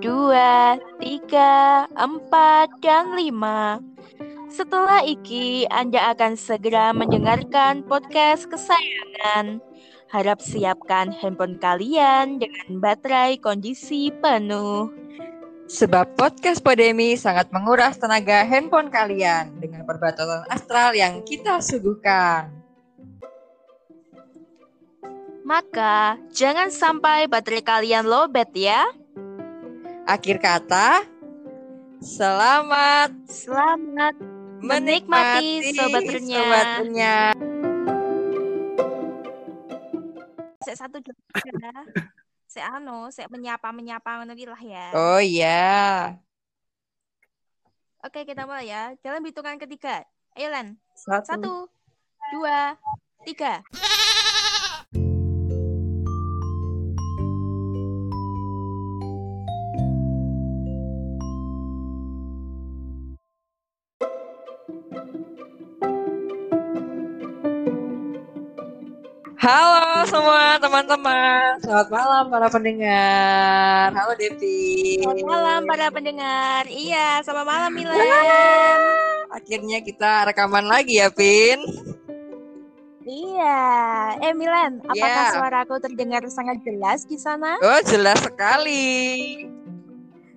dua, tiga, empat, dan lima. Setelah Iki, Anda akan segera mendengarkan podcast kesayangan. Harap siapkan handphone kalian dengan baterai kondisi penuh. Sebab podcast Podemi sangat menguras tenaga handphone kalian dengan perbatasan astral yang kita suguhkan. Maka, jangan sampai baterai kalian lowbat ya. Akhir kata, selamat Selamat menikmati sobat renyah. sobat renyah. Sek satu dulu ya. Sek anu, sek menyapa menyapa ngono ki lah ya. Oh iya. Oke, kita mulai ya. Dalam hitungan ketiga. Ayo, Len. Satu. Satu, dua, tiga. Halo semua teman-teman. Selamat malam para pendengar. Halo Devi. Selamat malam para pendengar. Iya, selamat malam Milen. Akhirnya kita rekaman lagi ya, Pin. Iya. Eh Milen, apakah Iya. suaraku terdengar sangat jelas di sana? Oh, jelas sekali.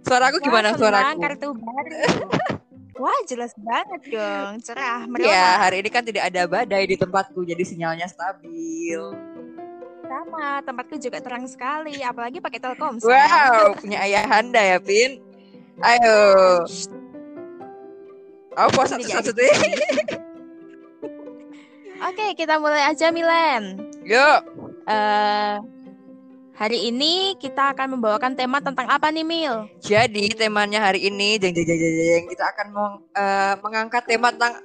Suaraku gimana Wah, senang, suaraku? kartu baru. Wah, jelas banget dong. Cerah, Iya, merona. hari ini kan tidak ada badai di tempatku, jadi sinyalnya stabil. Sama, tempatku juga terang sekali. Apalagi pakai Telkomsel. Wow, punya ayah anda ya, Pin. Ayo. Oh, puas Tidak satu-satu. Oke, kita mulai aja Milen. Yuk. eh hari ini kita akan membawakan tema tentang apa nih Mil? Jadi temanya hari ini, jeng jeng jeng jeng, kita akan meng- eh, mengangkat tema tentang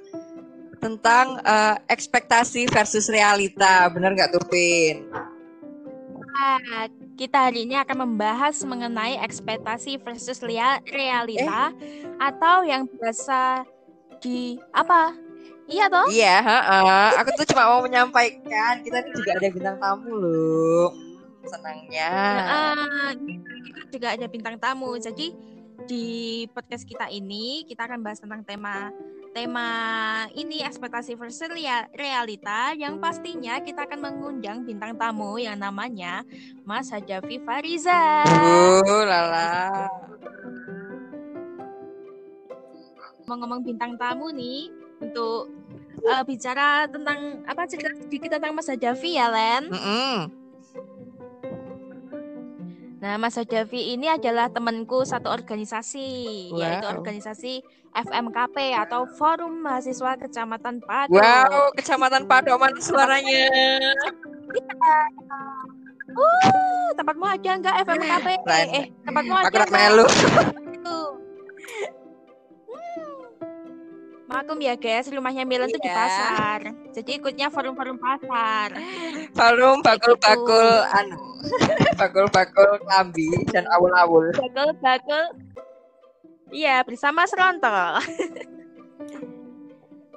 tentang eh, ekspektasi versus realita. Bener nggak tuh, Pin? Nah, kita hari ini akan membahas mengenai ekspektasi versus realita atau yang biasa di apa? Iya toh? Iya, heeh. Aku tuh cuma mau menyampaikan kita juga ada bintang tamu loh. Senangnya. Nah, kita juga ada bintang tamu. Jadi di podcast kita ini kita akan bahas tentang tema tema ini ekspektasi versus realita yang pastinya kita akan mengundang bintang tamu yang namanya Mas Hajafi Fariza. Uh, lala. Ngomong bintang tamu nih untuk eh, bicara tentang apa cerita sedikit tentang Mas Hajafi ya Len. Mm-mm. Nah, Mas Hajafi ini adalah temanku satu organisasi, yaitu Wow. organisasi FMKP atau Forum Mahasiswa Kecamatan Pado. Wow, Kecamatan Pado mana suaranya? Uh, tempatmu ada nggak FMKP? Eh, tempatmu ada Aku nggak? melu. Maklum ya guys, rumahnya Milan tuh di Iya. pasar. Jadi ikutnya forum-forum pasar. Forum bakul-bakul anu. Bakul-bakul klambi dan awul-awul. Bakul-bakul. Iya, bersama Serontol.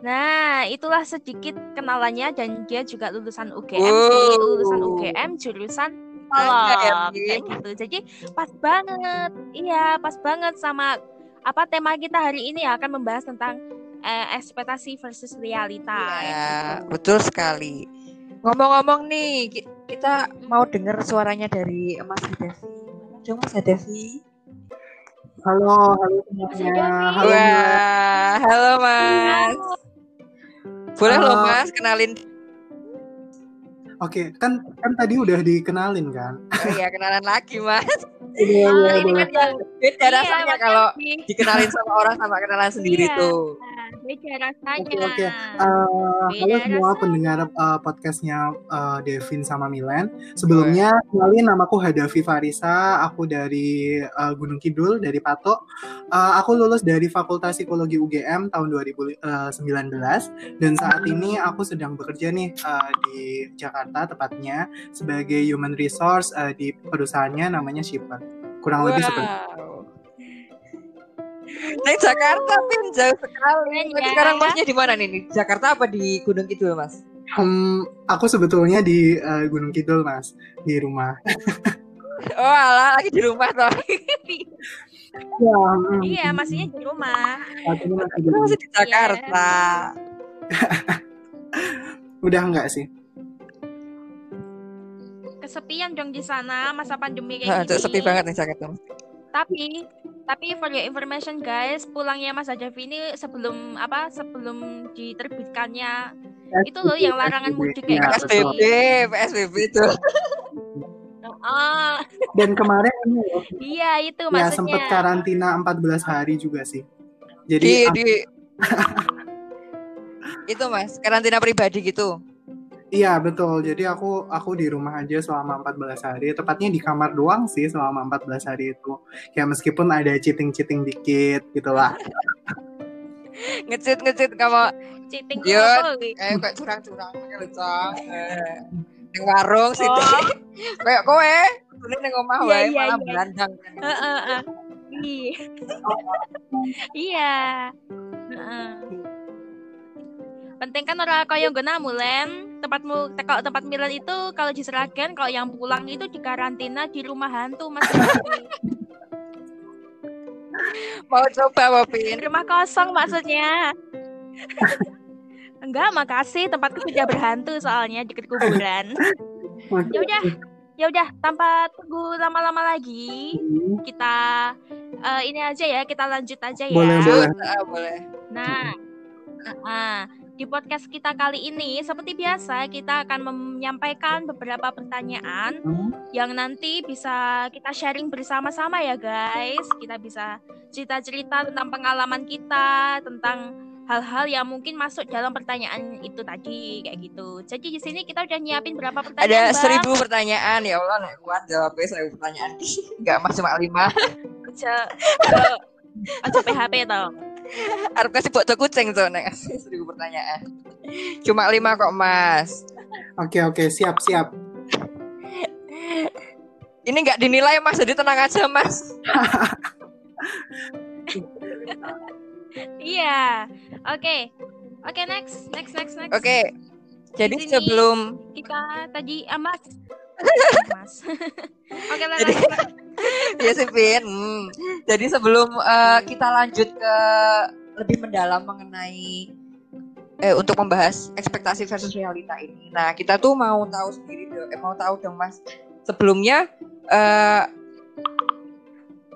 nah, itulah sedikit kenalannya dan dia juga lulusan UGM sih, Wow. lulusan UGM jurusan ya, Bin. kayak gitu. Jadi pas banget. Iya, pas banget sama apa tema kita hari ini akan membahas tentang eh, ekspektasi versus realita. Ya, betul sekali. Ngomong-ngomong nih, ki- kita mau dengar suaranya dari Mas Hadafi. Mana dong Mas Hadafi? Halo, halo semuanya. Halo. Wah, halo Mas. Boleh loh Halo. Mas, kenalin. Oke, kan kan tadi udah dikenalin kan? Oh iya, kenalan lagi Mas. Iya, Ah, iya, ini kan Beda Iya, rasanya kalau makasih. dikenalin sama orang sama kenalan sendiri Iya. tuh. Beda rasanya. Oke, oke. Beda halo semua rasa. pendengar eh, podcastnya eh, Devin sama Milen. Sebelumnya, kenalin namaku Hadafi Farisa. Aku dari eh, Gunung Kidul, dari Patok. Eh, aku lulus dari Fakultas Psikologi UGM tahun 2019. Dan saat ini aku sedang bekerja nih eh, di Jakarta, tepatnya sebagai human resource eh, di perusahaannya namanya Shipper. Kurang lebih seperti Wow. Nah, Jakarta pin jauh sekali. Ya. sekarang masnya di mana nih? Di Jakarta apa di Gunung Kidul, Mas? Hmm, aku sebetulnya di uh, Gunung Kidul mas di rumah. oh alah lagi di rumah toh. ya, hmm. Iya masihnya di rumah. Saat ini masih di, Jakarta. Udah enggak sih? Kesepian dong di sana masa pandemi kayak gini. sepi banget nih Jakarta. Tapi tapi for your information guys, pulangnya Mas Ajavi ini sebelum apa? Sebelum diterbitkannya itu loh yang larangan mudik kayak gitu PSBB, sih. PSBB itu. Ah, Dan kemarin ini loh, iya itu ya maksudnya. sempat karantina 14 hari juga sih. Jadi Di, di itu mas, karantina pribadi gitu. Iya betul. Jadi aku aku di rumah aja selama 14 hari. Tepatnya di kamar doang sih selama 14 hari itu. Kayak meskipun ada cheating-cheating dikit gitu lah. Ngecit ngecit kamu Cheating Yun. apa kuwi? kayak curang-curang kayak lucong. Eh, Ning warung sih. Oh. Kayak kowe, ini ning omah Iya, wae iya, malah iya. Heeh, heeh. Iya. Iya. Heeh. Penting kan orang kaya nggo mulen tempatmu kalau tempat Milan itu kalau di Seragen kalau yang pulang itu dikarantina di rumah hantu Mas. Mau coba mau di pin. rumah kosong maksudnya. Enggak, makasih tempatku sudah berhantu soalnya deket kuburan. Ya udah, ya udah tanpa tunggu lama-lama lagi, Hmm, kita eh, ini aja ya, kita lanjut aja ya. Boleh, boleh. Ah. Nah, uh-uh. Di podcast kita kali ini, seperti biasa, kita akan menyampaikan beberapa pertanyaan Hmm. yang nanti bisa kita sharing bersama-sama ya, guys. Kita bisa cerita-cerita tentang pengalaman kita, tentang hal-hal yang mungkin masuk dalam pertanyaan itu tadi, kayak gitu. Jadi di sini kita udah nyiapin berapa pertanyaan, Ada Bang? seribu pertanyaan ya Allah, nek kuat jawabnya seribu pertanyaan. Enggak mas cuma lima. Aja, aja, PHP toh. Harus kasih foto kucing tuh nek seribu pertanyaan. Cuma lima kok mas. Oke oke siap siap. Ini nggak dinilai mas, jadi tenang aja mas. Iya. Oke. Oke, next. Next, next, next. Oke. Jadi Di sini- sebelum Kita tadi ah, Mas. Mas. Oke, lah. Jadi- lanjut, Mas. ya sih Pin. Hmm. Jadi sebelum eh, kita lanjut ke lebih mendalam mengenai eh untuk membahas ekspektasi versus realita ini. Nah, kita tuh mau tahu sendiri dong, eh, mau tahu dong Mas. Sebelumnya eh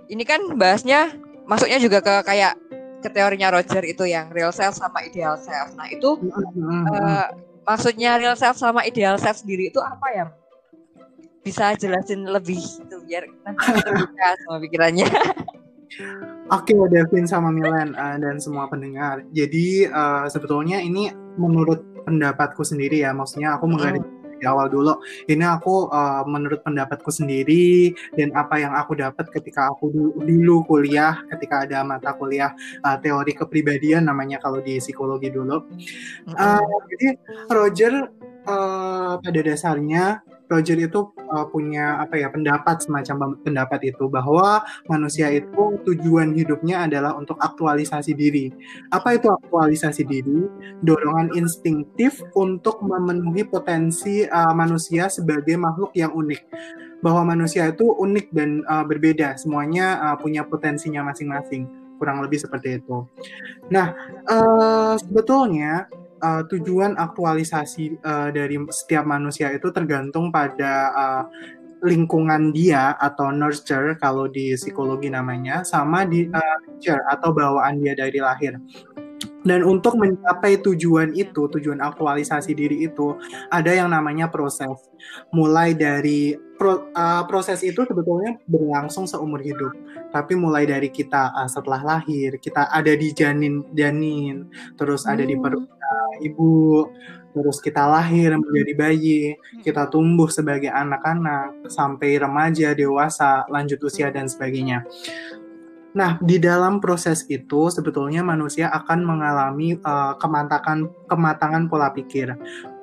ini kan bahasnya masuknya juga ke kayak ke teorinya Roger itu yang real self sama ideal self. Nah, itu eh, maksudnya real self sama ideal self sendiri itu apa ya? Bisa jelasin lebih gitu biar nanti terbuka sama pikirannya. Oke, Devin sama Milan uh, dan semua pendengar. Jadi uh, sebetulnya ini menurut pendapatku sendiri ya, maksudnya aku menggaris di awal dulu. Ini aku uh, menurut pendapatku sendiri dan apa yang aku dapat ketika aku dulu, dulu kuliah, ketika ada mata kuliah uh, teori kepribadian namanya kalau di psikologi dulu. Uh, jadi Roger uh, pada dasarnya Roger itu uh, punya apa ya pendapat semacam pendapat itu bahwa manusia itu tujuan hidupnya adalah untuk aktualisasi diri. Apa itu aktualisasi diri? Dorongan instinktif untuk memenuhi potensi uh, manusia sebagai makhluk yang unik. Bahwa manusia itu unik dan uh, berbeda, semuanya uh, punya potensinya masing-masing. Kurang lebih seperti itu. Nah, uh, sebetulnya uh, tujuan aktualisasi uh, dari setiap manusia itu tergantung pada uh, lingkungan dia atau nurture kalau di psikologi namanya sama di uh, nature atau bawaan dia dari lahir. Dan untuk mencapai tujuan itu, tujuan aktualisasi diri itu, ada yang namanya proses. Mulai dari pro, uh, proses itu sebetulnya berlangsung seumur hidup. Tapi mulai dari kita uh, setelah lahir, kita ada di janin janin, terus ada di perut uh, ibu, terus kita lahir menjadi bayi, kita tumbuh sebagai anak-anak sampai remaja, dewasa, lanjut usia dan sebagainya. Nah, di dalam proses itu sebetulnya manusia akan mengalami uh, kematangan kematangan pola pikir.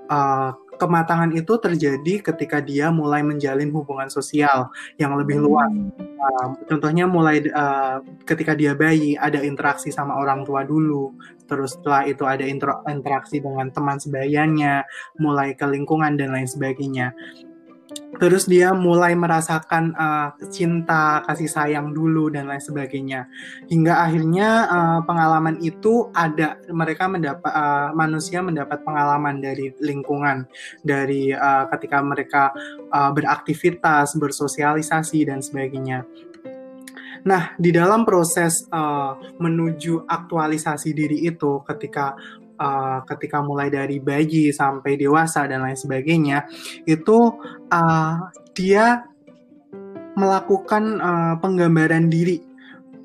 Uh, kematangan itu terjadi ketika dia mulai menjalin hubungan sosial yang lebih luas. Uh, contohnya mulai uh, ketika dia bayi ada interaksi sama orang tua dulu, terus setelah itu ada interaksi dengan teman sebayanya, mulai ke lingkungan dan lain sebagainya terus dia mulai merasakan uh, cinta kasih sayang dulu dan lain sebagainya. Hingga akhirnya uh, pengalaman itu ada mereka mendapat uh, manusia mendapat pengalaman dari lingkungan. Dari uh, ketika mereka uh, beraktivitas bersosialisasi dan sebagainya. Nah, di dalam proses uh, menuju aktualisasi diri itu, ketika uh, ketika mulai dari bayi sampai dewasa dan lain sebagainya itu uh, dia melakukan uh, penggambaran diri.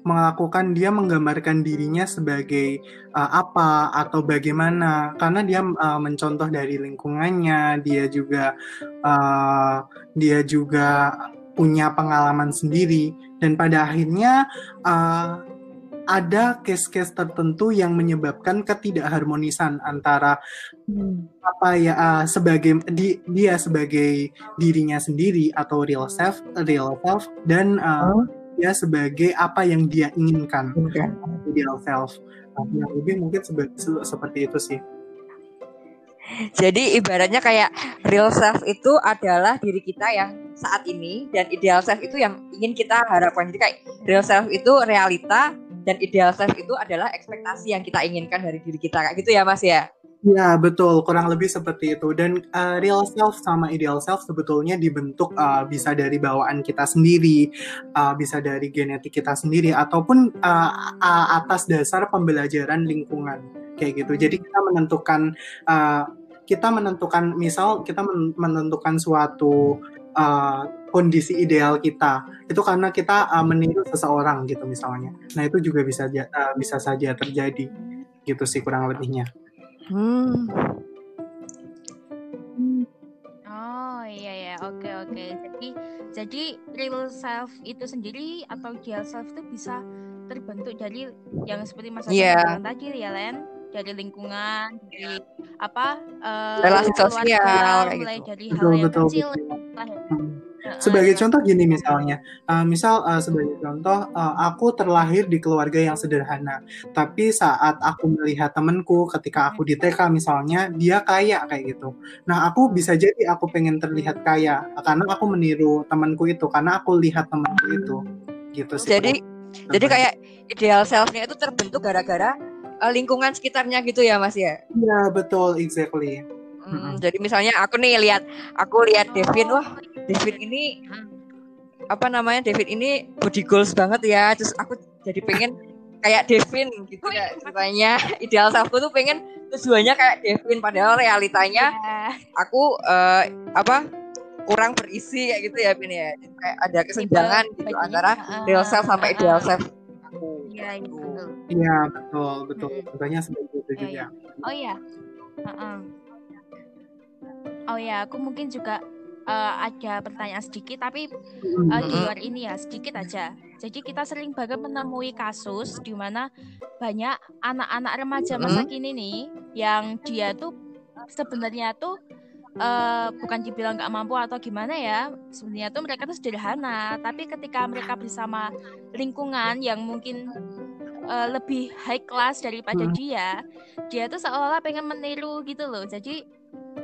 Melakukan dia menggambarkan dirinya sebagai uh, apa atau bagaimana. Karena dia uh, mencontoh dari lingkungannya dia juga uh, dia juga punya pengalaman sendiri. Dan pada akhirnya uh, ada case-case tertentu yang menyebabkan ketidakharmonisan antara hmm. apa ya uh, sebagai di, dia sebagai dirinya sendiri atau real self real self dan uh, oh. dia sebagai apa yang dia inginkan okay. real self nah, yang lebih mungkin sebe seperti itu sih jadi ibaratnya kayak real self itu adalah diri kita yang saat ini dan ideal self itu yang ingin kita harapkan. Jadi kayak real self itu realita dan ideal self itu adalah ekspektasi yang kita inginkan dari diri kita kayak gitu ya Mas ya. Ya betul, kurang lebih seperti itu. Dan uh, real self sama ideal self sebetulnya dibentuk uh, bisa dari bawaan kita sendiri, uh, bisa dari genetik kita sendiri, ataupun uh, atas dasar pembelajaran lingkungan kayak gitu. Jadi kita menentukan, uh, kita menentukan, misal kita menentukan suatu uh, kondisi ideal kita itu karena kita uh, meniru seseorang gitu misalnya nah itu juga bisa uh, bisa saja terjadi gitu sih kurang lebihnya hmm. oh iya ya oke oke jadi jadi real self itu sendiri atau real self itu bisa terbentuk dari yang seperti mas yeah. bilang tadi ya Len dari lingkungan dari apa uh, relasi sosial mulai gitu. dari betul, hal yang betul, kecil betul. Hmm. Sebagai contoh gini misalnya, uh, misal uh, sebagai contoh uh, aku terlahir di keluarga yang sederhana, tapi saat aku melihat temenku ketika aku di TK misalnya dia kaya kayak gitu. Nah aku bisa jadi aku pengen terlihat kaya karena aku meniru temanku itu karena aku lihat temanku itu gitu sih. Jadi jadi kayak ideal selfnya itu terbentuk gara-gara uh, lingkungan sekitarnya gitu ya Mas ya? Iya betul, exactly. Hmm, Jadi misalnya aku nih lihat, aku lihat Devin, wah Devin ini apa namanya Devin ini body goals banget ya, terus aku jadi pengen kayak Devin gitu ya ceritanya ideal selfku tuh pengen tujuannya kayak Devin padahal realitanya iya. aku uh, apa kurang berisi kayak gitu ya Pin ya kayak ada kesenjangan gitu antara real self sama ideal self Iya, gitu. Iya, betul, betul. Contohnya seperti itu juga. Iya. Oh iya. Uh -uh. Oh ya, aku mungkin juga uh, ada pertanyaan sedikit, tapi uh, di luar ini ya sedikit aja. Jadi kita sering banget menemui kasus di mana banyak anak-anak remaja masa kini nih yang dia tuh sebenarnya tuh uh, bukan dibilang nggak mampu atau gimana ya sebenarnya tuh mereka tuh sederhana. Tapi ketika mereka bersama lingkungan yang mungkin uh, lebih high class daripada hmm. dia dia tuh seolah-olah pengen meniru gitu loh. Jadi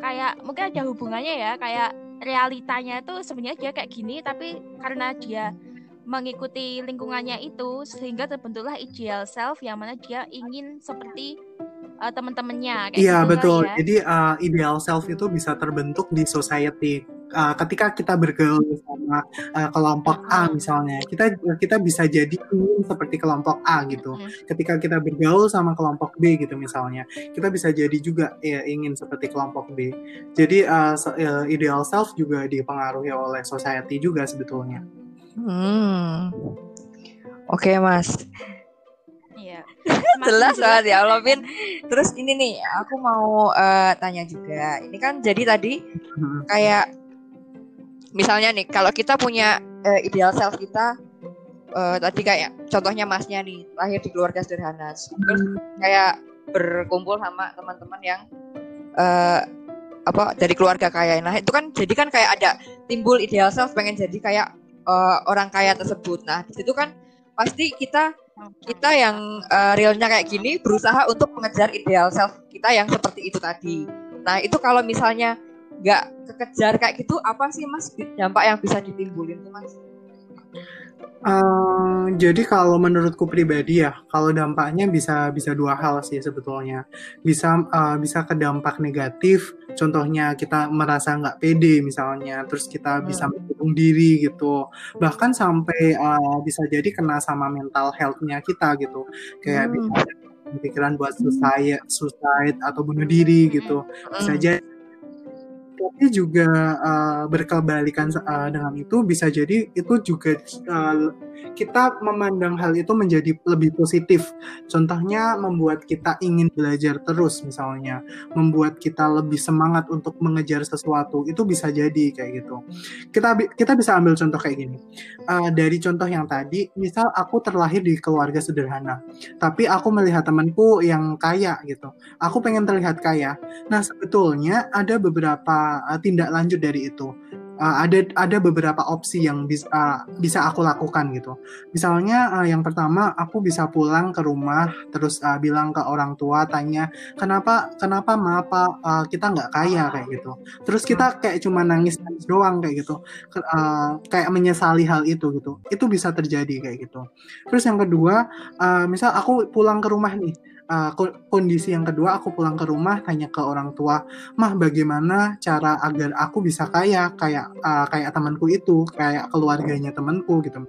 kayak mungkin ada hubungannya ya kayak realitanya tuh sebenarnya dia kayak gini tapi karena dia mengikuti lingkungannya itu sehingga terbentuklah ideal self yang mana dia ingin seperti uh, teman-temannya. Iya gitu betul. Ya. Jadi uh, ideal self itu bisa terbentuk di society. Uh, ketika kita bergaul sama uh, kelompok A misalnya, kita kita bisa jadi ingin seperti kelompok A gitu. Ketika kita bergaul sama kelompok B gitu misalnya, kita bisa jadi juga ya ingin seperti kelompok B. Jadi uh, ideal self juga dipengaruhi oleh society juga sebetulnya. Hmm. Oke okay, mas. Jelas banget ya Allah Vin. Terus ini nih, aku mau uh, tanya juga. Ini kan jadi tadi hmm. kayak misalnya nih, kalau kita punya uh, ideal self kita uh, tadi kayak contohnya masnya nih lahir di keluarga sederhana, terus hmm. kayak berkumpul sama teman-teman yang uh, apa dari keluarga kaya. Nah itu kan jadi kan kayak ada timbul ideal self pengen jadi kayak uh, orang kaya tersebut. Nah di situ kan pasti kita kita yang uh, realnya kayak gini berusaha untuk mengejar ideal self kita yang seperti itu tadi. Nah itu kalau misalnya nggak kekejar kayak gitu apa sih mas dampak yang bisa ditimbulin tuh mas? Uh, jadi kalau menurutku pribadi ya, kalau dampaknya bisa bisa dua hal sih sebetulnya. Bisa uh, bisa ke dampak negatif, contohnya kita merasa nggak pede misalnya, terus kita bisa hmm. mendukung diri gitu. Bahkan sampai uh, bisa jadi kena sama mental health-nya kita gitu. Kayak hmm. bisa pikiran buat suicide, suicide atau bunuh diri gitu. Bisa hmm. jadi tapi juga uh, berkebalikan uh, dengan itu bisa jadi itu juga uh, kita memandang hal itu menjadi lebih positif. Contohnya membuat kita ingin belajar terus misalnya, membuat kita lebih semangat untuk mengejar sesuatu itu bisa jadi kayak gitu. Kita kita bisa ambil contoh kayak gini. Uh, dari contoh yang tadi, misal aku terlahir di keluarga sederhana, tapi aku melihat temanku yang kaya gitu. Aku pengen terlihat kaya. Nah sebetulnya ada beberapa uh, tindak lanjut dari itu uh, ada ada beberapa opsi yang bisa uh, bisa aku lakukan gitu. Misalnya uh, yang pertama aku bisa pulang ke rumah terus uh, bilang ke orang tua tanya kenapa kenapa ma apa uh, kita nggak kaya kayak gitu. Terus kita kayak cuma nangis nangis doang kayak gitu. Uh, kayak menyesali hal itu gitu. Itu bisa terjadi kayak gitu. Terus yang kedua uh, misal aku pulang ke rumah nih uh, kondisi yang kedua aku pulang ke rumah tanya ke orang tua mah bagaimana cara agar aku bisa kaya? Kayak uh, kayak temanku itu kayak keluarganya temanku gitu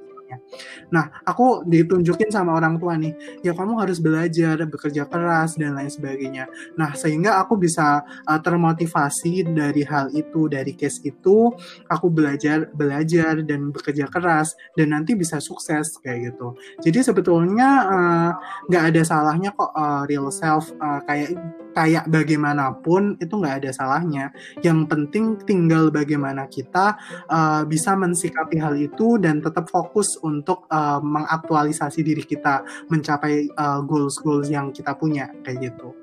Nah, aku ditunjukin sama orang tua nih, ya kamu harus belajar, bekerja keras dan lain sebagainya. Nah, sehingga aku bisa uh, termotivasi dari hal itu, dari case itu, aku belajar, belajar dan bekerja keras dan nanti bisa sukses kayak gitu. Jadi sebetulnya nggak uh, ada salahnya kok uh, real self uh, kayak kayak bagaimanapun itu nggak ada salahnya. Yang penting tinggal bagaimana kita uh, bisa mensikapi hal itu dan tetap fokus untuk uh, mengaktualisasi diri kita mencapai uh, goals goals yang kita punya kayak gitu.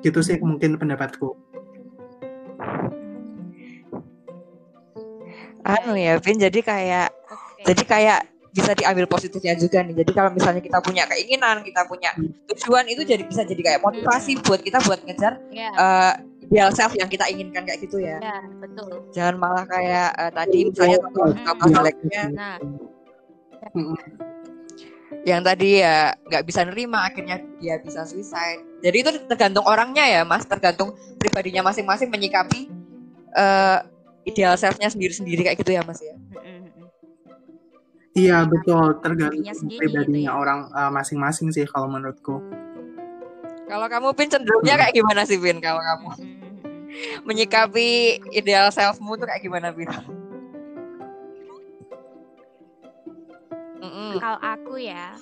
Gitu sih mungkin pendapatku. Anu ya, Vin. Jadi kayak okay. jadi kayak bisa diambil positifnya juga nih. Jadi kalau misalnya kita punya keinginan, kita punya tujuan itu jadi bisa jadi kayak motivasi buat kita buat ngejar yeah. Iya. uh, ideal self yang kita inginkan kayak gitu ya. yeah, betul. Jangan malah kayak uh, tadi misalnya contoh jeleknya. Nah. Yang tadi ya nggak bisa nerima akhirnya dia bisa suicide. Jadi itu tergantung orangnya ya, Mas, tergantung pribadinya masing-masing menyikapi uh, ideal selfnya sendiri-sendiri kayak gitu ya, Mas ya. Iya betul tergantung pribadinya gitu ya. orang uh, masing-masing sih kalau menurutku. Kalau kamu pin cenderungnya hmm. kayak gimana sih pin kalau kamu hmm, hmm, menyikapi ideal selfmu tuh kayak gimana pin? Kalau aku ya,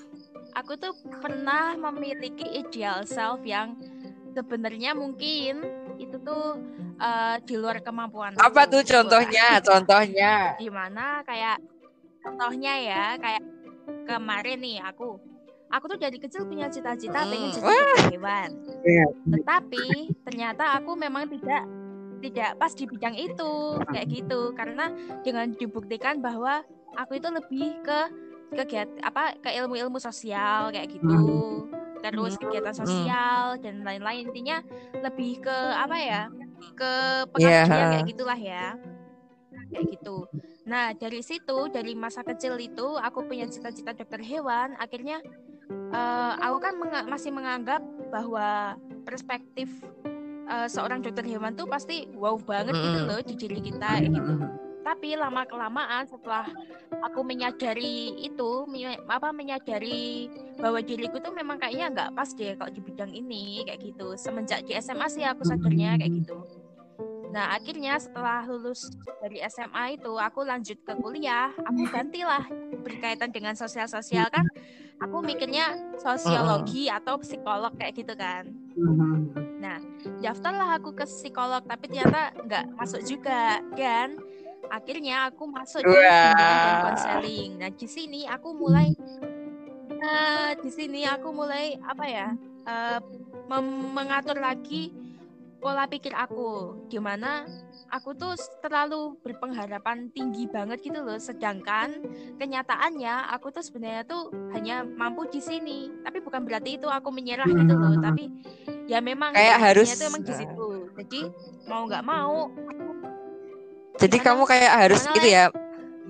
aku tuh pernah memiliki ideal self yang sebenarnya mungkin itu tuh uh, di luar kemampuan. Apa tuh contohnya? contohnya? Gimana kayak contohnya ya kayak kemarin nih aku aku tuh dari kecil punya cita-cita hmm. pengen jadi hewan yeah. tetapi ternyata aku memang tidak tidak pas di bidang itu kayak gitu karena dengan dibuktikan bahwa aku itu lebih ke kegiatan apa ke ilmu-ilmu sosial kayak gitu hmm. terus kegiatan hmm. sosial dan lain-lain intinya lebih ke apa ya ke pengabdian yeah. kayak gitulah ya kayak gitu Nah, dari situ, dari masa kecil itu, aku punya cita-cita dokter hewan. Akhirnya, uh, aku kan meng masih menganggap bahwa perspektif uh, seorang dokter hewan tuh pasti wow banget gitu loh di diri kita gitu. Tapi lama kelamaan setelah aku menyadari itu, apa menyadari bahwa diriku tuh memang kayaknya nggak pas deh kalau di bidang ini kayak gitu. Semenjak di SMA sih aku sadarnya kayak gitu. Nah, akhirnya setelah lulus dari SMA itu, aku lanjut ke kuliah, aku gantilah berkaitan dengan sosial-sosial kan. Aku mikirnya sosiologi atau psikolog kayak gitu kan. Nah, daftarlah aku ke psikolog, tapi ternyata nggak masuk juga. Dan akhirnya aku masuk di konseling. Nah, di sini aku mulai, uh, di sini aku mulai apa ya, uh, mengatur lagi pola pikir aku. Di mana aku tuh terlalu berpengharapan tinggi banget gitu loh. Sedangkan kenyataannya aku tuh sebenarnya tuh hanya mampu di sini. Tapi bukan berarti itu aku menyerah gitu loh. Tapi ya memang Kayak harus- itu emang di situ. Jadi mau nggak mau Jadi kamu kayak harus itu ya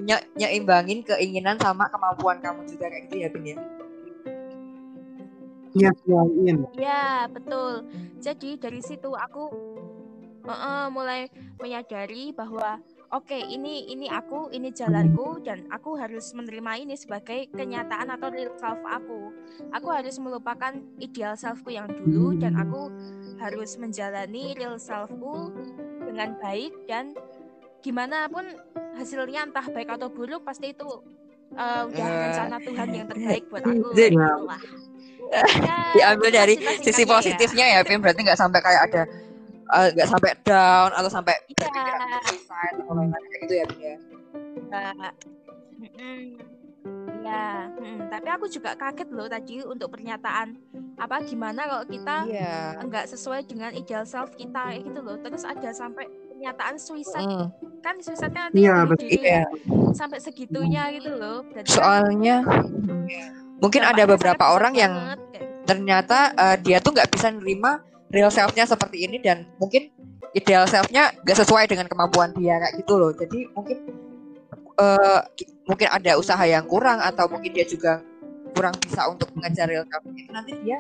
nye- nyeimbangin keinginan sama kemampuan kamu juga kayak gitu ya Bin ya. Iya. Ya, betul. Jadi dari situ aku eh, eh, mulai menyadari bahwa oke, ini ini aku, ini jalanku dan aku harus menerima ini sebagai kenyataan atau real self aku. Aku harus melupakan ideal selfku yang dulu dan aku harus menjalani real selfku dengan baik dan gimana pun hasilnya entah baik atau buruk pasti itu eh, udah Eh. rencana Tuhan yang terbaik buat aku. Jadi- gitu lah. Ya, Diambil dari sisi ya. positifnya ya, Pim. Berarti nggak sampai kayak ada eh, nggak sampai down atau sampai atau kayak gitu ya, ya. Mbak. Mm-mm. Iya, mm, tapi aku juga kaget loh tadi untuk pernyataan apa gimana kalau kita Iya. enggak sesuai dengan ideal self kita gitu loh. Terus ada sampai pernyataan suicide Mm, kan suicide kan nanti Iya, betul. diri Iya. ya. sampai segitunya gitu loh. Berarti kan Soalnya mungkin ada beberapa orang yang banget, kayak gitu. ternyata eh, dia tuh nggak bisa nerima real self-nya seperti ini dan mungkin ideal self-nya nggak sesuai dengan kemampuan dia kayak gitu loh. Jadi mungkin eh, ki- mungkin ada usaha yang kurang atau mungkin dia juga kurang bisa untuk mengejar real self itu nanti dia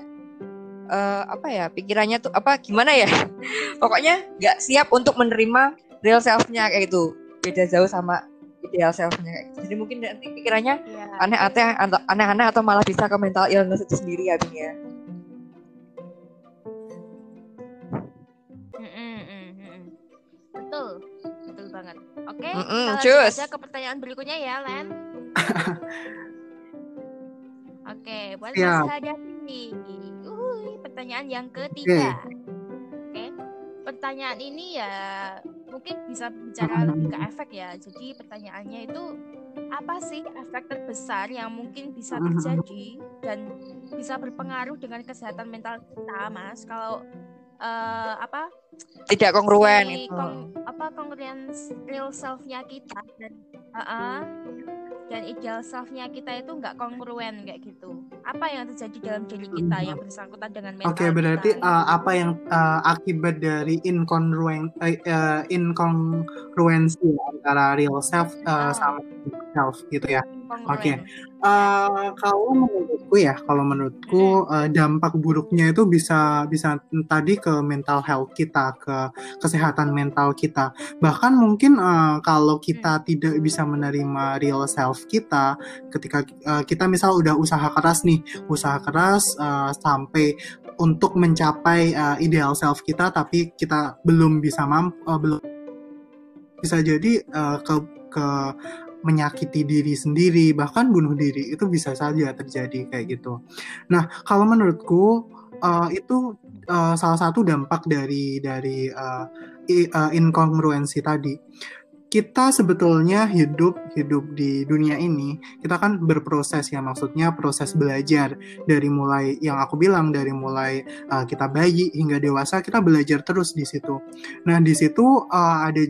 eh, apa ya pikirannya tuh apa gimana ya pokoknya nggak siap untuk menerima real self-nya kayak gitu beda jauh sama ideal self-nya kayak gitu. jadi mungkin nanti pikirannya Iya. aneh-aneh atau aneh-aneh atau malah bisa ke mental illness itu sendiri ya ya mm, mm. Betul, betul banget. Oke, kita lanjut aja ke pertanyaan berikutnya ya, Len. Oke, buat Siap. Mas Hadapi. Pertanyaan yang ketiga. Oke. Pertanyaan ini ya mungkin bisa bicara lebih ke efek ya. Jadi pertanyaannya itu apa sih efek terbesar yang mungkin bisa terjadi dan bisa berpengaruh dengan kesehatan mental kita, Mas? Kalau eh, apa tidak kongruen si itu kong- apa congruence real self-nya kita dan uh-uh, dan ideal self-nya kita itu nggak kongruen kayak gitu. Apa yang terjadi dalam diri kita yang bersangkutan dengan mental Oke, berarti kita? uh, apa yang uh, akibat dari incongruen uh, uh, incongruensi antara real self Ah. uh, sama self gitu ya. Oke. Uh, kalau menurutku ya, kalau menurutku uh, dampak buruknya itu bisa bisa tadi ke mental health kita, ke kesehatan mental kita. Bahkan mungkin uh, kalau kita tidak bisa menerima real self kita, ketika uh, kita misal udah usaha keras nih, usaha keras uh, sampai untuk mencapai uh, ideal self kita, tapi kita belum bisa mampu, uh, belum bisa jadi uh, ke ke menyakiti diri sendiri bahkan bunuh diri itu bisa saja terjadi kayak gitu. Nah kalau menurutku uh, itu uh, salah satu dampak dari dari uh, i- uh, incongruensi tadi. Kita sebetulnya hidup hidup di dunia ini kita kan berproses ya maksudnya proses belajar dari mulai yang aku bilang dari mulai uh, kita bayi hingga dewasa kita belajar terus di situ. Nah di situ uh, ada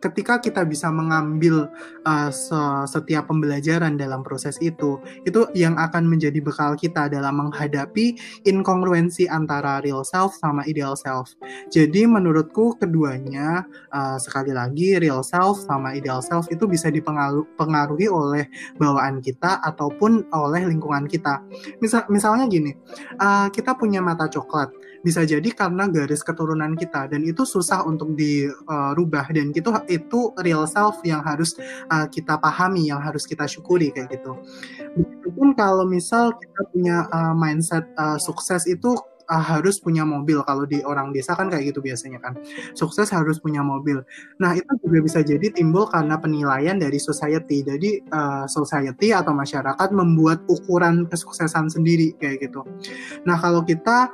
ketika kita bisa mengambil uh, se- setiap pembelajaran dalam proses itu, itu yang akan menjadi bekal kita dalam menghadapi incongruensi antara real self sama ideal self. Jadi menurutku keduanya uh, sekali lagi real self sama ideal self itu bisa dipengaruhi oleh bawaan kita ataupun oleh lingkungan kita. Misal misalnya gini, uh, kita punya mata coklat bisa jadi karena garis keturunan kita dan itu susah untuk dirubah dan itu itu real self yang harus uh, kita pahami yang harus kita syukuri kayak gitu. Meskipun kalau misal kita punya uh, mindset sukses itu uh, harus punya mobil. Kalau di orang desa kan kayak gitu biasanya kan. Sukses harus punya mobil. Nah itu juga bisa jadi timbul karena penilaian dari society. Jadi uh, society atau masyarakat membuat ukuran kesuksesan sendiri kayak gitu. Nah kalau kita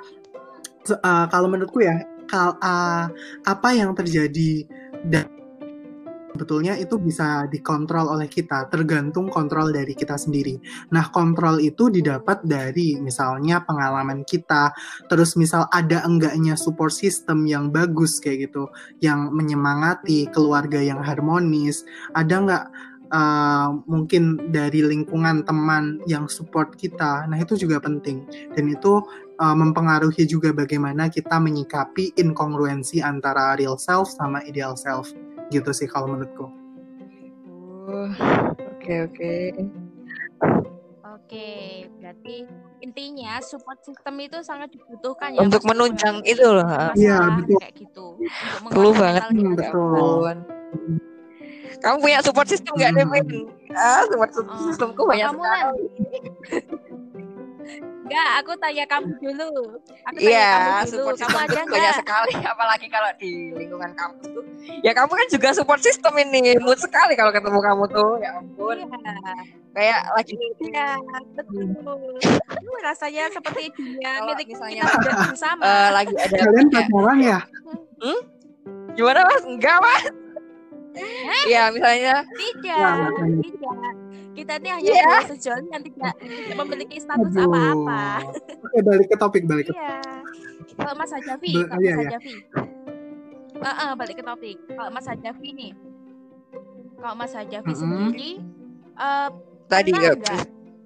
uh, kalau menurutku ya kal uh, apa yang terjadi dan sebetulnya itu bisa dikontrol oleh kita, tergantung kontrol dari kita sendiri. Nah, kontrol itu didapat dari misalnya pengalaman kita, terus misal ada enggaknya support system yang bagus kayak gitu, yang menyemangati keluarga yang harmonis, ada enggak uh, mungkin dari lingkungan teman yang support kita. Nah, itu juga penting. Dan itu uh, mempengaruhi juga bagaimana kita menyikapi inkongruensi antara real self sama ideal self gitu sih kalau menurutku. Oke oke. Oke, berarti intinya support system itu sangat dibutuhkan ya untuk menunjang itu loh. Iya betul. Kayak gitu. Perlu banget. Hmm, betul. Kamu punya support system nggak, hmm. Devin? Ah, support oh, systemku banyak kamu sekali. Enggak, aku tanya kamu dulu. Aku tanya yeah, kamu dulu. Support kamu ada banyak sekali, apalagi kalau di lingkungan kampus tuh. Ya kamu kan juga support system ini, mood sekali kalau ketemu kamu tuh. Ya ampun. Yeah. Kayak lagi ya, betul. Aduh, rasanya seperti dunia milik misalnya, kita bersama. Uh, lagi ada Kalian pacaran ya? Hmm? Gimana Mas? Enggak, Mas. Iya, misalnya tidak, tidak kita ini hanya yeah. sejoli yang tidak memiliki status apa-apa. Oke, balik ke topik, balik ke Iya. Kalau Mas Hajavi, Be kalau iya, Mas Hajavi. Uh, uh, balik ke topik. Kalau Mas Hajavi nih. Kalau Mas Hajavi mm -hmm. sendiri uh, tadi ya.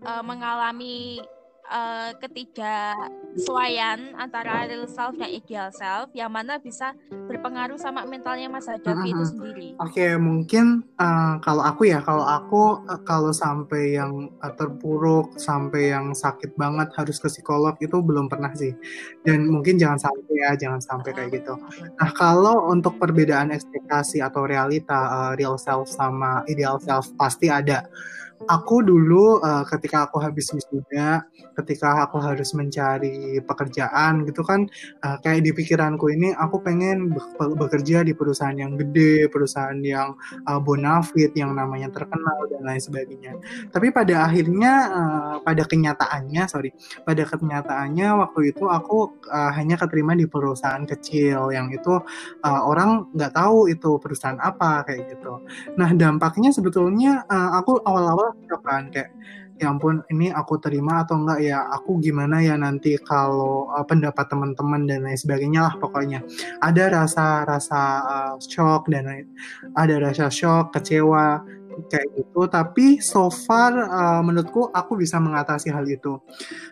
uh, mengalami uh, ketidaksesuaian antara real self dan ideal self yang mana bisa berpengaruh sama mentalnya Mas Hadafi uh -huh. itu sendiri. Oke, okay, mungkin uh, kalau aku ya, kalau aku uh, kalau sampai yang uh, terpuruk, sampai yang sakit banget harus ke psikolog itu belum pernah sih. Dan mungkin jangan sampai ya, jangan sampai kayak gitu. Nah, kalau untuk perbedaan ekspektasi atau realita uh, real self sama ideal self pasti ada aku dulu uh, ketika aku habis wisuda, ketika aku harus mencari pekerjaan gitu kan, uh, kayak di pikiranku ini aku pengen be bekerja di perusahaan yang gede, perusahaan yang uh, bonafit, yang namanya terkenal dan lain sebagainya. Tapi pada akhirnya, uh, pada kenyataannya, sorry, pada kenyataannya waktu itu aku uh, hanya keterima di perusahaan kecil yang itu uh, orang nggak tahu itu perusahaan apa kayak gitu. Nah dampaknya sebetulnya uh, aku awal-awal gitu kan kayak ya ampun ini aku terima atau enggak? Ya aku gimana ya nanti kalau uh, pendapat teman-teman dan lain sebagainya lah pokoknya. Ada rasa rasa uh, shock dan lain ada rasa shock kecewa kayak gitu. Tapi so far uh, menurutku aku bisa mengatasi hal itu.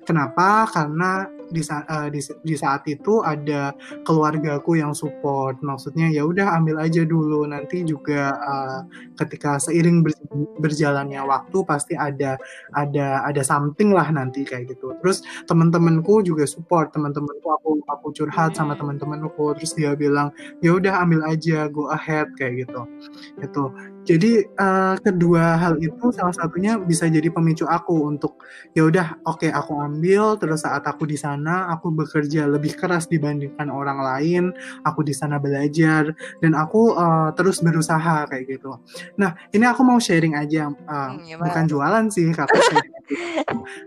Kenapa? Karena di, uh, di, di saat itu ada keluargaku yang support. Maksudnya ya udah ambil aja dulu. Nanti juga uh, ketika seiring ber, berjalannya waktu pasti ada ada ada something lah nanti kayak gitu. Terus teman-temanku juga support. Teman-temanku aku aku curhat sama teman-temanku terus dia bilang ya udah ambil aja. Go ahead. Kayak gitu. Itu jadi uh, kedua hal itu salah satunya bisa jadi pemicu aku untuk ya udah oke okay, aku ambil terus saat aku di sana aku bekerja lebih keras dibandingkan orang lain, aku di sana belajar dan aku uh, terus berusaha kayak gitu. Nah, ini aku mau sharing aja uh, hmm, bukan jualan sih kakak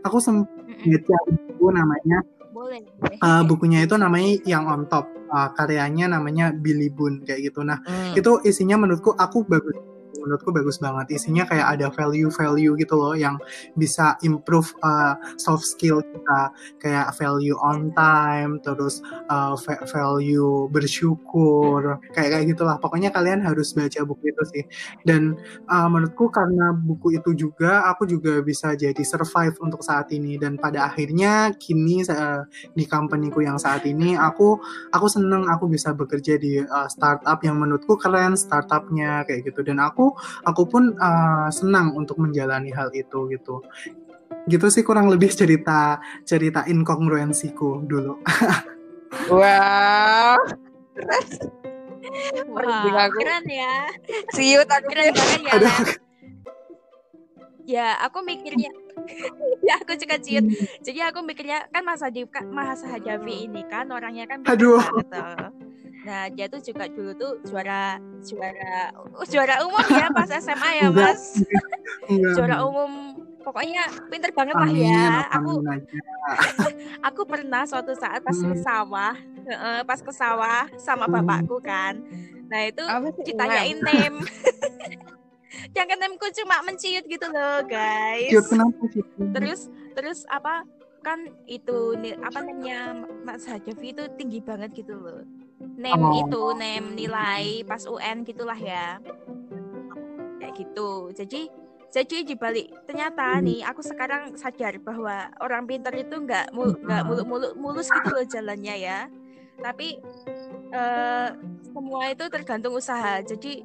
aku sempat baca buku namanya boleh, Uh, bukunya itu namanya yang on top uh, karyanya namanya Billy Boone kayak gitu. Nah hmm. itu isinya menurutku aku bagus menurutku bagus banget. Isinya kayak ada value-value gitu loh yang bisa improve uh, soft skill kita. Kayak value on time terus uh, value bersyukur kayak kayak gitulah pokoknya kalian harus baca buku itu sih. Dan uh, menurutku karena buku itu juga aku juga bisa jadi survive untuk saat ini. Dan pada akhirnya kini uh, di companyku yang saat ini aku aku seneng aku bisa bekerja di uh, startup yang menurutku keren startupnya kayak gitu. Dan aku aku pun uh, senang untuk menjalani hal itu gitu gitu sih kurang lebih cerita cerita inkongruensiku dulu wow Wah, keren ya. Siut aku keren banget ya. Aduh. Ya, aku mikirnya ya aku juga ciut. Jadi aku mikirnya kan Mas Hadi Mas Hajavi ini kan orangnya kan Aduh. Gitu. Nah, dia tuh juga dulu tuh juara juara juara umum ya pas SMA ya, Mas. juara umum pokoknya pinter banget lah ya. Aku aku pernah suatu saat pas ke sawah, pas ke sawah sama bapakku kan. Nah itu ditanyain name. Jangan nameku cuma menciut gitu loh guys. Cute, kenapa sih? Terus terus apa kan itu apa namanya Mas Hajavi itu tinggi banget gitu loh. Name Oh. itu name nilai pas UN gitulah ya. Kayak gitu. Jadi jadi dibalik ternyata Hmm. nih aku sekarang sadar bahwa orang pintar itu nggak mul nggak Hmm. muluk-muluk mulus gitu loh jalannya ya. Tapi eh, semua itu tergantung usaha. Jadi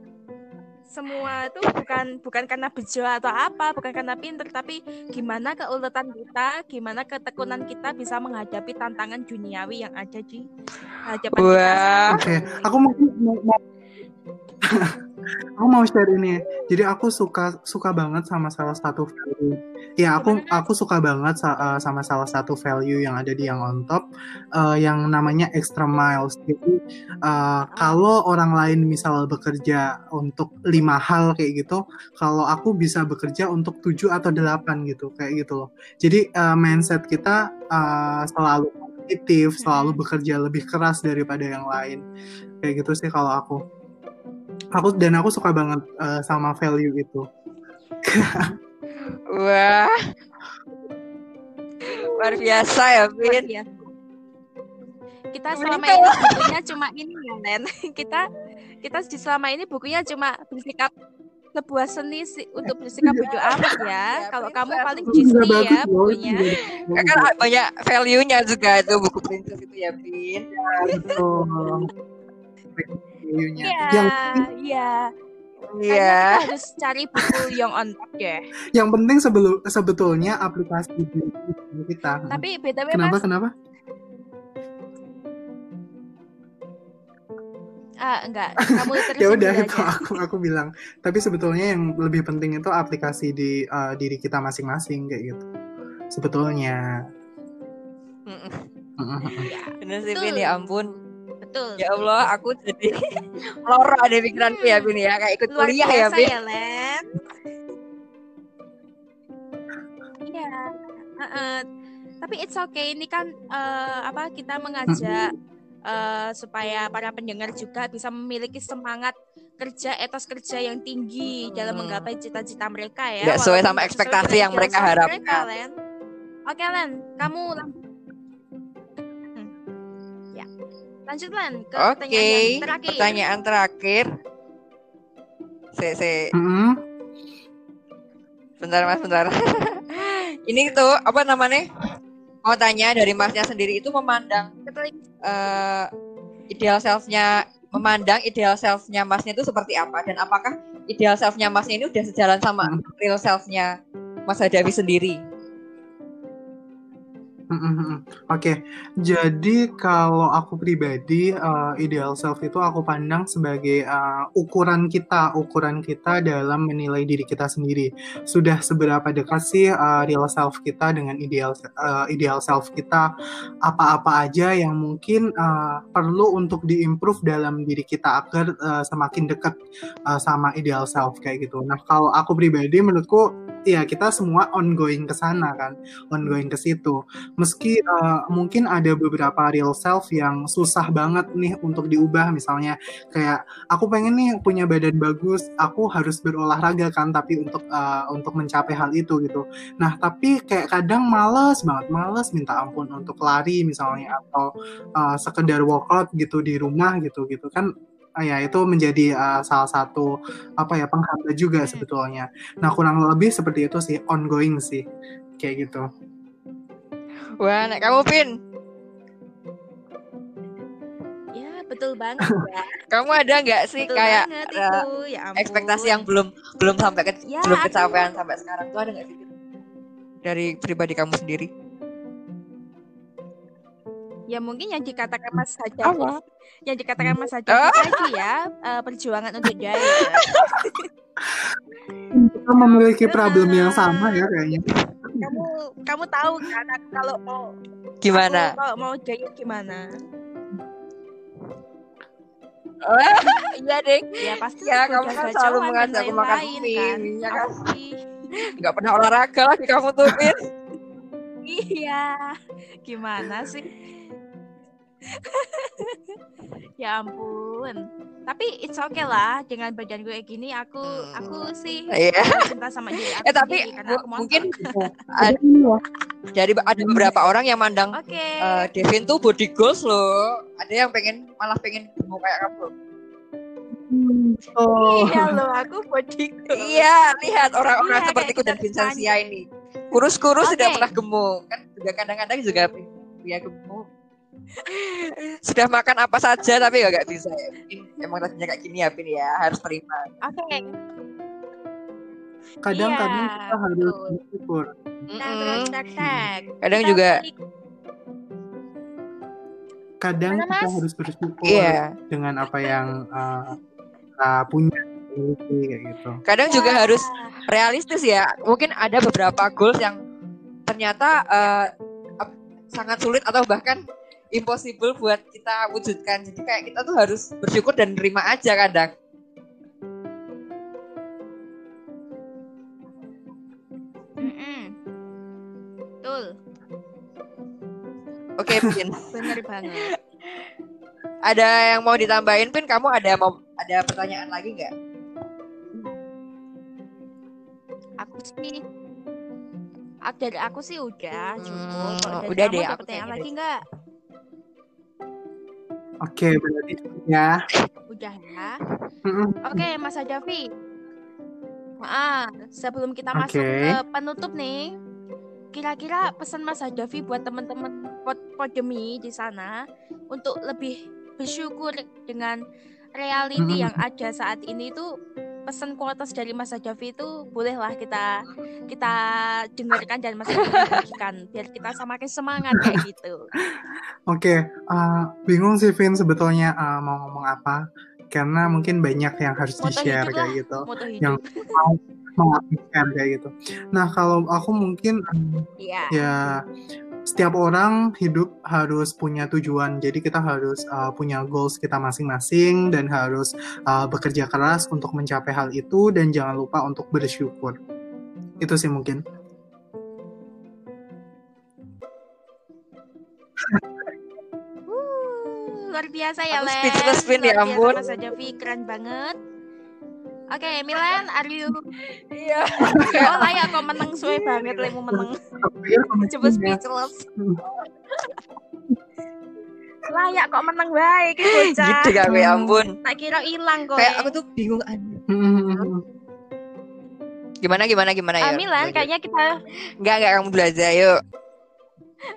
semua itu bukan bukan karena bejo atau apa, bukan karena pinter, tapi gimana keuletan kita, gimana ketekunan kita bisa menghadapi tantangan duniawi yang ada di hadapan kita. Wah. saat Oke, ini. aku mungkin mau, mau- aku mau share ini. Jadi aku suka suka banget sama salah satu value. Ya, aku aku suka banget sa- uh, sama salah satu value yang ada di yang on top uh, yang namanya extra miles. Jadi uh, kalau orang lain misal bekerja untuk lima hal kayak gitu, kalau aku bisa bekerja untuk tujuh atau delapan gitu, kayak gitu loh. Jadi uh, mindset kita uh, selalu kompetitif, selalu bekerja lebih keras daripada yang lain kayak gitu sih kalau aku aku dan aku suka banget uh, sama value itu Wah. Luar biasa ya, Vin. biasa. Kita selama ini bukunya cuma ini ya, Len. Kita kita selama ini bukunya cuma bersikap sebuah seni sih untuk bersikap bodo amat ya. Ya, Kalau kamu paling Disney bagus ya bukunya. juga Kan banyak value-nya juga itu buku princess itu ya, Vin. Betul. value-nya Iya, yang iya. Iya. kita harus cari buku yang on top deh. yang penting sebelum sebetulnya aplikasi di kita Tapi btw kenapa mas, kenapa ah enggak, kamu terus ya udah itu aja. aku aku bilang tapi sebetulnya yang lebih penting itu aplikasi di uh, diri kita masing-masing kayak gitu sebetulnya Mm-mm. Ya, Bener sih. Ya ampun. Betul. Ya Allah, aku jadi loro ada pikiranku ya, Vin ya. Kayak ikut Luar kuliah ya, Vin. ya, Len. Iya. heeh. Tapi it's okay. Ini kan eh, apa kita mengajak eh, supaya para pendengar juga bisa memiliki semangat kerja etos kerja yang tinggi dalam Hmm. menggapai cita-cita mereka ya. Nggak sesuai sama ekspektasi yang mereka harapkan. mereka, Len. Oke, Len, kamu Lanjut, Len, ke Oke, pertanyaan yang terakhir. pertanyaan terakhir. Se, se, Mm-mm. bentar mas, bentar. Ini tuh apa namanya? Mau tanya dari masnya sendiri itu memandang eh, ideal self-nya, memandang ideal self-nya masnya itu seperti apa dan apakah ideal self-nya masnya ini udah sejalan sama real self-nya Mas Hadawi sendiri? Mm-mm. Oke, jadi kalau aku pribadi uh, ideal self itu aku pandang sebagai uh, ukuran kita, ukuran kita dalam menilai diri kita sendiri. Sudah seberapa dekat sih uh, real self kita dengan ideal uh, ideal self kita? Apa-apa aja yang mungkin uh, perlu untuk diimprove dalam diri kita agar uh, semakin dekat uh, sama ideal self kayak gitu. Nah, kalau aku pribadi menurutku ya kita semua ongoing ke sana kan, ongoing ke situ. Meski uh, mungkin ada beberapa real self yang susah banget nih untuk diubah. Misalnya kayak aku pengen nih punya badan bagus aku harus berolahraga kan tapi untuk uh, untuk mencapai hal itu gitu. Nah tapi kayak kadang males banget males minta ampun untuk lari misalnya atau uh, sekedar workout gitu di rumah gitu gitu kan ya itu menjadi uh, salah satu apa ya penghambat juga sebetulnya nah kurang lebih seperti itu sih ongoing sih kayak gitu Wah, nek kamu Pin, Ya, betul banget ya. kamu ada nggak sih Betul kayak itu. Ya ampun. ekspektasi yang belum belum sampai ke, Ya, belum kecapean sampai sekarang tuh ada nggak sih dari pribadi kamu sendiri? Ya mungkin yang dikatakan Mas Haja Apa? yang dikatakan Mas Haja Ah. tadi ya eh, perjuangan untuk diet. kita memiliki problem yang sama ya kayaknya. Kamu kamu tahu kan kalau mau Gimana? kalau mau diet gimana? Iya deh. Ya pasti Ya, kamu kan selalu mengajak aku makan kan. mie-nya kan. Pernah olahraga lagi kamu tuh Pin. Iya. Gimana sih? Ya ampun. tapi it's okay lah dengan badan gue gini aku Hmm. aku sih Iya. cinta sama diri aku Eh tapi sendiri aku mau mungkin Ada jadi ada beberapa orang yang mandang oke eh, Devin tuh body goals loh. Ada yang pengen malah pengen gemuk kayak kamu. Oh. iya loh aku body goals. Iya, lihat orang-orang Iya, seperti kayak dan Vincentia ini. Kurus-kurus Oke. tidak pernah gemuk. Kan juga kadang-kadang juga pria gemuk. Sudah makan apa saja tapi gak bisa ya. Mungkin emang rasanya kayak gini ya, Pin ya. Harus terima. oke Kadang-kadang Iya, kita harus bersyukur. Nah, tak. Kadang Kita juga Kadang Mana, kita harus bersyukur iya. dengan apa yang uh, kita punya kayak gitu. Kadang juga harus realistis ya. Mungkin ada beberapa goals yang ternyata eh, ap- sangat sulit atau bahkan impossible buat kita wujudkan. Jadi kayak kita tuh harus bersyukur dan nerima aja kadang. Betul, Oke, Pin. bener banget. ada yang mau ditambahin, Pin? Kamu ada mau ada pertanyaan lagi nggak? Aku sih ak- dari aku sih udah cukup. Hmm, udah deh, ada aku pertanyaan lagi nggak? Oke, berarti ya. Udah ya. Oke, Mas Adafi. Ah, sebelum kita masuk Oke. ke penutup nih, kira-kira pesan Mas Adafi buat teman-teman pod- Podemi di sana untuk lebih bersyukur dengan reality Mm-mm. yang ada saat ini itu pesan kualitas dari Mas Adafi itu bolehlah kita kita dengarkan dan Mas Adafi bagikan biar kita semakin semangat kayak gitu. Oke, uh, bingung sih Vin sebetulnya uh, mau ngomong apa. Karena mungkin banyak yang harus Moto di-share kayak lah. gitu. Moto Yang hidup. mau mau share kayak gitu. Nah, kalau aku mungkin Iya. ya setiap orang hidup harus punya tujuan jadi kita harus uh, punya goals kita masing-masing dan harus uh, bekerja keras untuk mencapai hal itu dan jangan lupa untuk bersyukur itu sih mungkin Uh, luar biasa ya, Len. speechless, Vin, ya Luar biasa, ampun. Mas Adafi keren banget. Oke, Milan, are you? Iya. Oh, layak kok menang suwe banget lemu menang. Coba speechless. Layak kok menang baik iki bocah. Gitu gak, ya ampun. Tak kira hilang kok. Kayak aku tuh bingung. Gimana gimana gimana Ah, ya? Milan, kayaknya kita Enggak enggak kamu belajar yuk.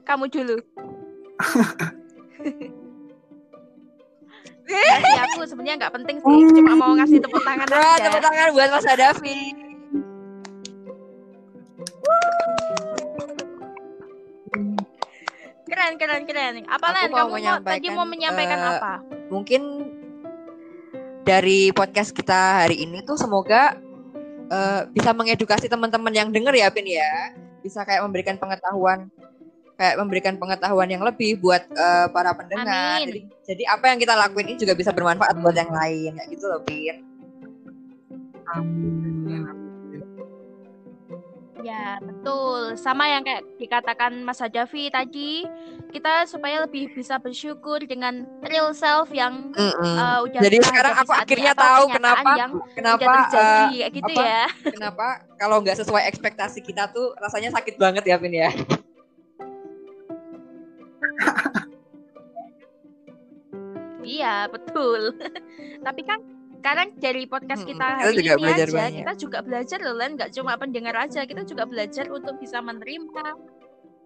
kamu dulu. Kasih aku sebenarnya nggak penting sih, cuma mau ngasih tepuk tangan aja. tepuk tangan buat Mas Adafi. Keren, keren, keren. Apa Len? mau Kamu mau, tadi menyampaikan, mau menyampaikan eh, apa? Mungkin dari podcast kita hari ini tuh semoga eh, bisa mengedukasi teman-teman yang denger ya, Pin ya. Bisa kayak memberikan pengetahuan kayak memberikan pengetahuan yang lebih buat eh, para pendengar. Amin. Jadi, jadi apa yang kita lakuin ini juga bisa bermanfaat buat yang lain, kayak gitu loh, Pin. Amin. Ya, betul. Sama yang kayak dikatakan Mas Hadafi tadi, kita supaya lebih bisa bersyukur dengan real self yang Mm-mm. uh, udah Jadi sekarang aku akhirnya tahu kenapa yang kenapa terjadi eh, kayak gitu apa? ya. kenapa kalau nggak sesuai ekspektasi kita tuh rasanya sakit banget ya Pin ya. Iya, betul. Tapi kan sekarang dari podcast kita kita hari juga ini belajar aja, banyak. kita juga belajar loh, Len. Nggak cuma pendengar aja, kita juga belajar untuk bisa menerima,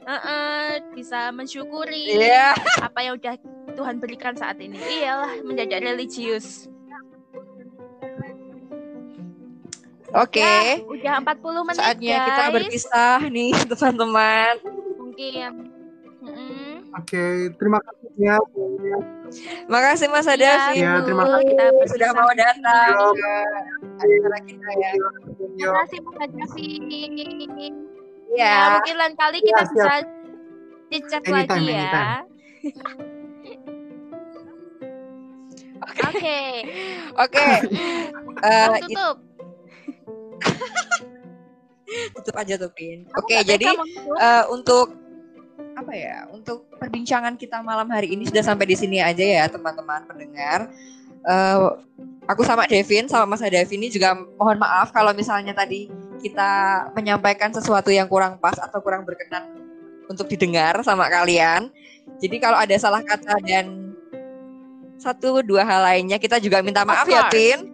eh, bisa mensyukuri Iya. apa yang udah Tuhan berikan saat ini. Iyalah, menjadi religius. Oke. Ya, udah 40 menit Saatnya guys. kita berpisah nih teman-teman. Mungkin. Mm-mm. Oke, terima kasih ya. Makasih Mas Iya, Adafi Iya, terima kasih. Kita sudah mau datang ke acara kita ya. Terima kasih Mas Hadafi. Iya. Ya, mungkin lain kali Iya, kita siap. bisa Anytime, lagi ya. anytime. Oke. Oke. Eh, Mau it- tutup. tutup aja tuh Pin. Oke, nggak jadi eh, untuk apa ya? Untuk perbincangan kita malam hari ini sudah sampai di sini aja ya teman-teman pendengar. eh, aku sama Devin sama Mas Devin ini juga mohon maaf kalau misalnya tadi kita menyampaikan sesuatu yang kurang pas atau kurang berkenan untuk didengar sama kalian. Jadi kalau ada salah kata dan satu dua hal lainnya kita juga minta maaf ya, course.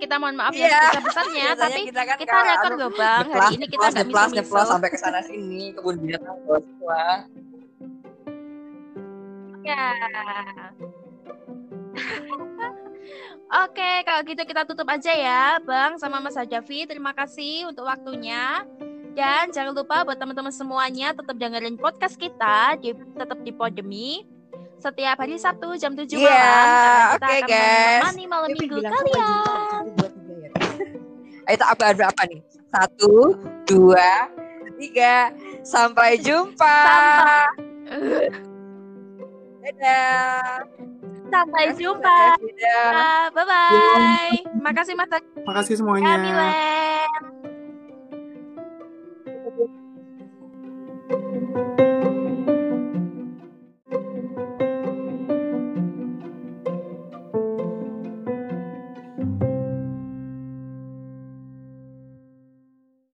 Kita mohon maaf Iya. ya sebesar-besarnya, Biasanya tapi kita kan kita rekor loh bang. Hari ini kita nggak bisa nyeplos sampai ke sana sini kebun binatang bos semua. Ya. Oke, kalau gitu kita tutup aja ya, Bang, sama Mas Hadafi. Terima kasih untuk waktunya. Dan jangan lupa buat teman-teman semuanya tetap dengerin podcast kita di tetap di Podemi setiap hari Sabtu jam 7 Iya, malam. Oke, akan guys. menemani malam minggu kalian. ya. Ayo tak apa apa nih? Satu, dua, tiga. Sampai jumpa. Sampai, Dadah. sampai jumpa. Dadah. Bye bye. Makasih Mas Makasih semuanya. Milen.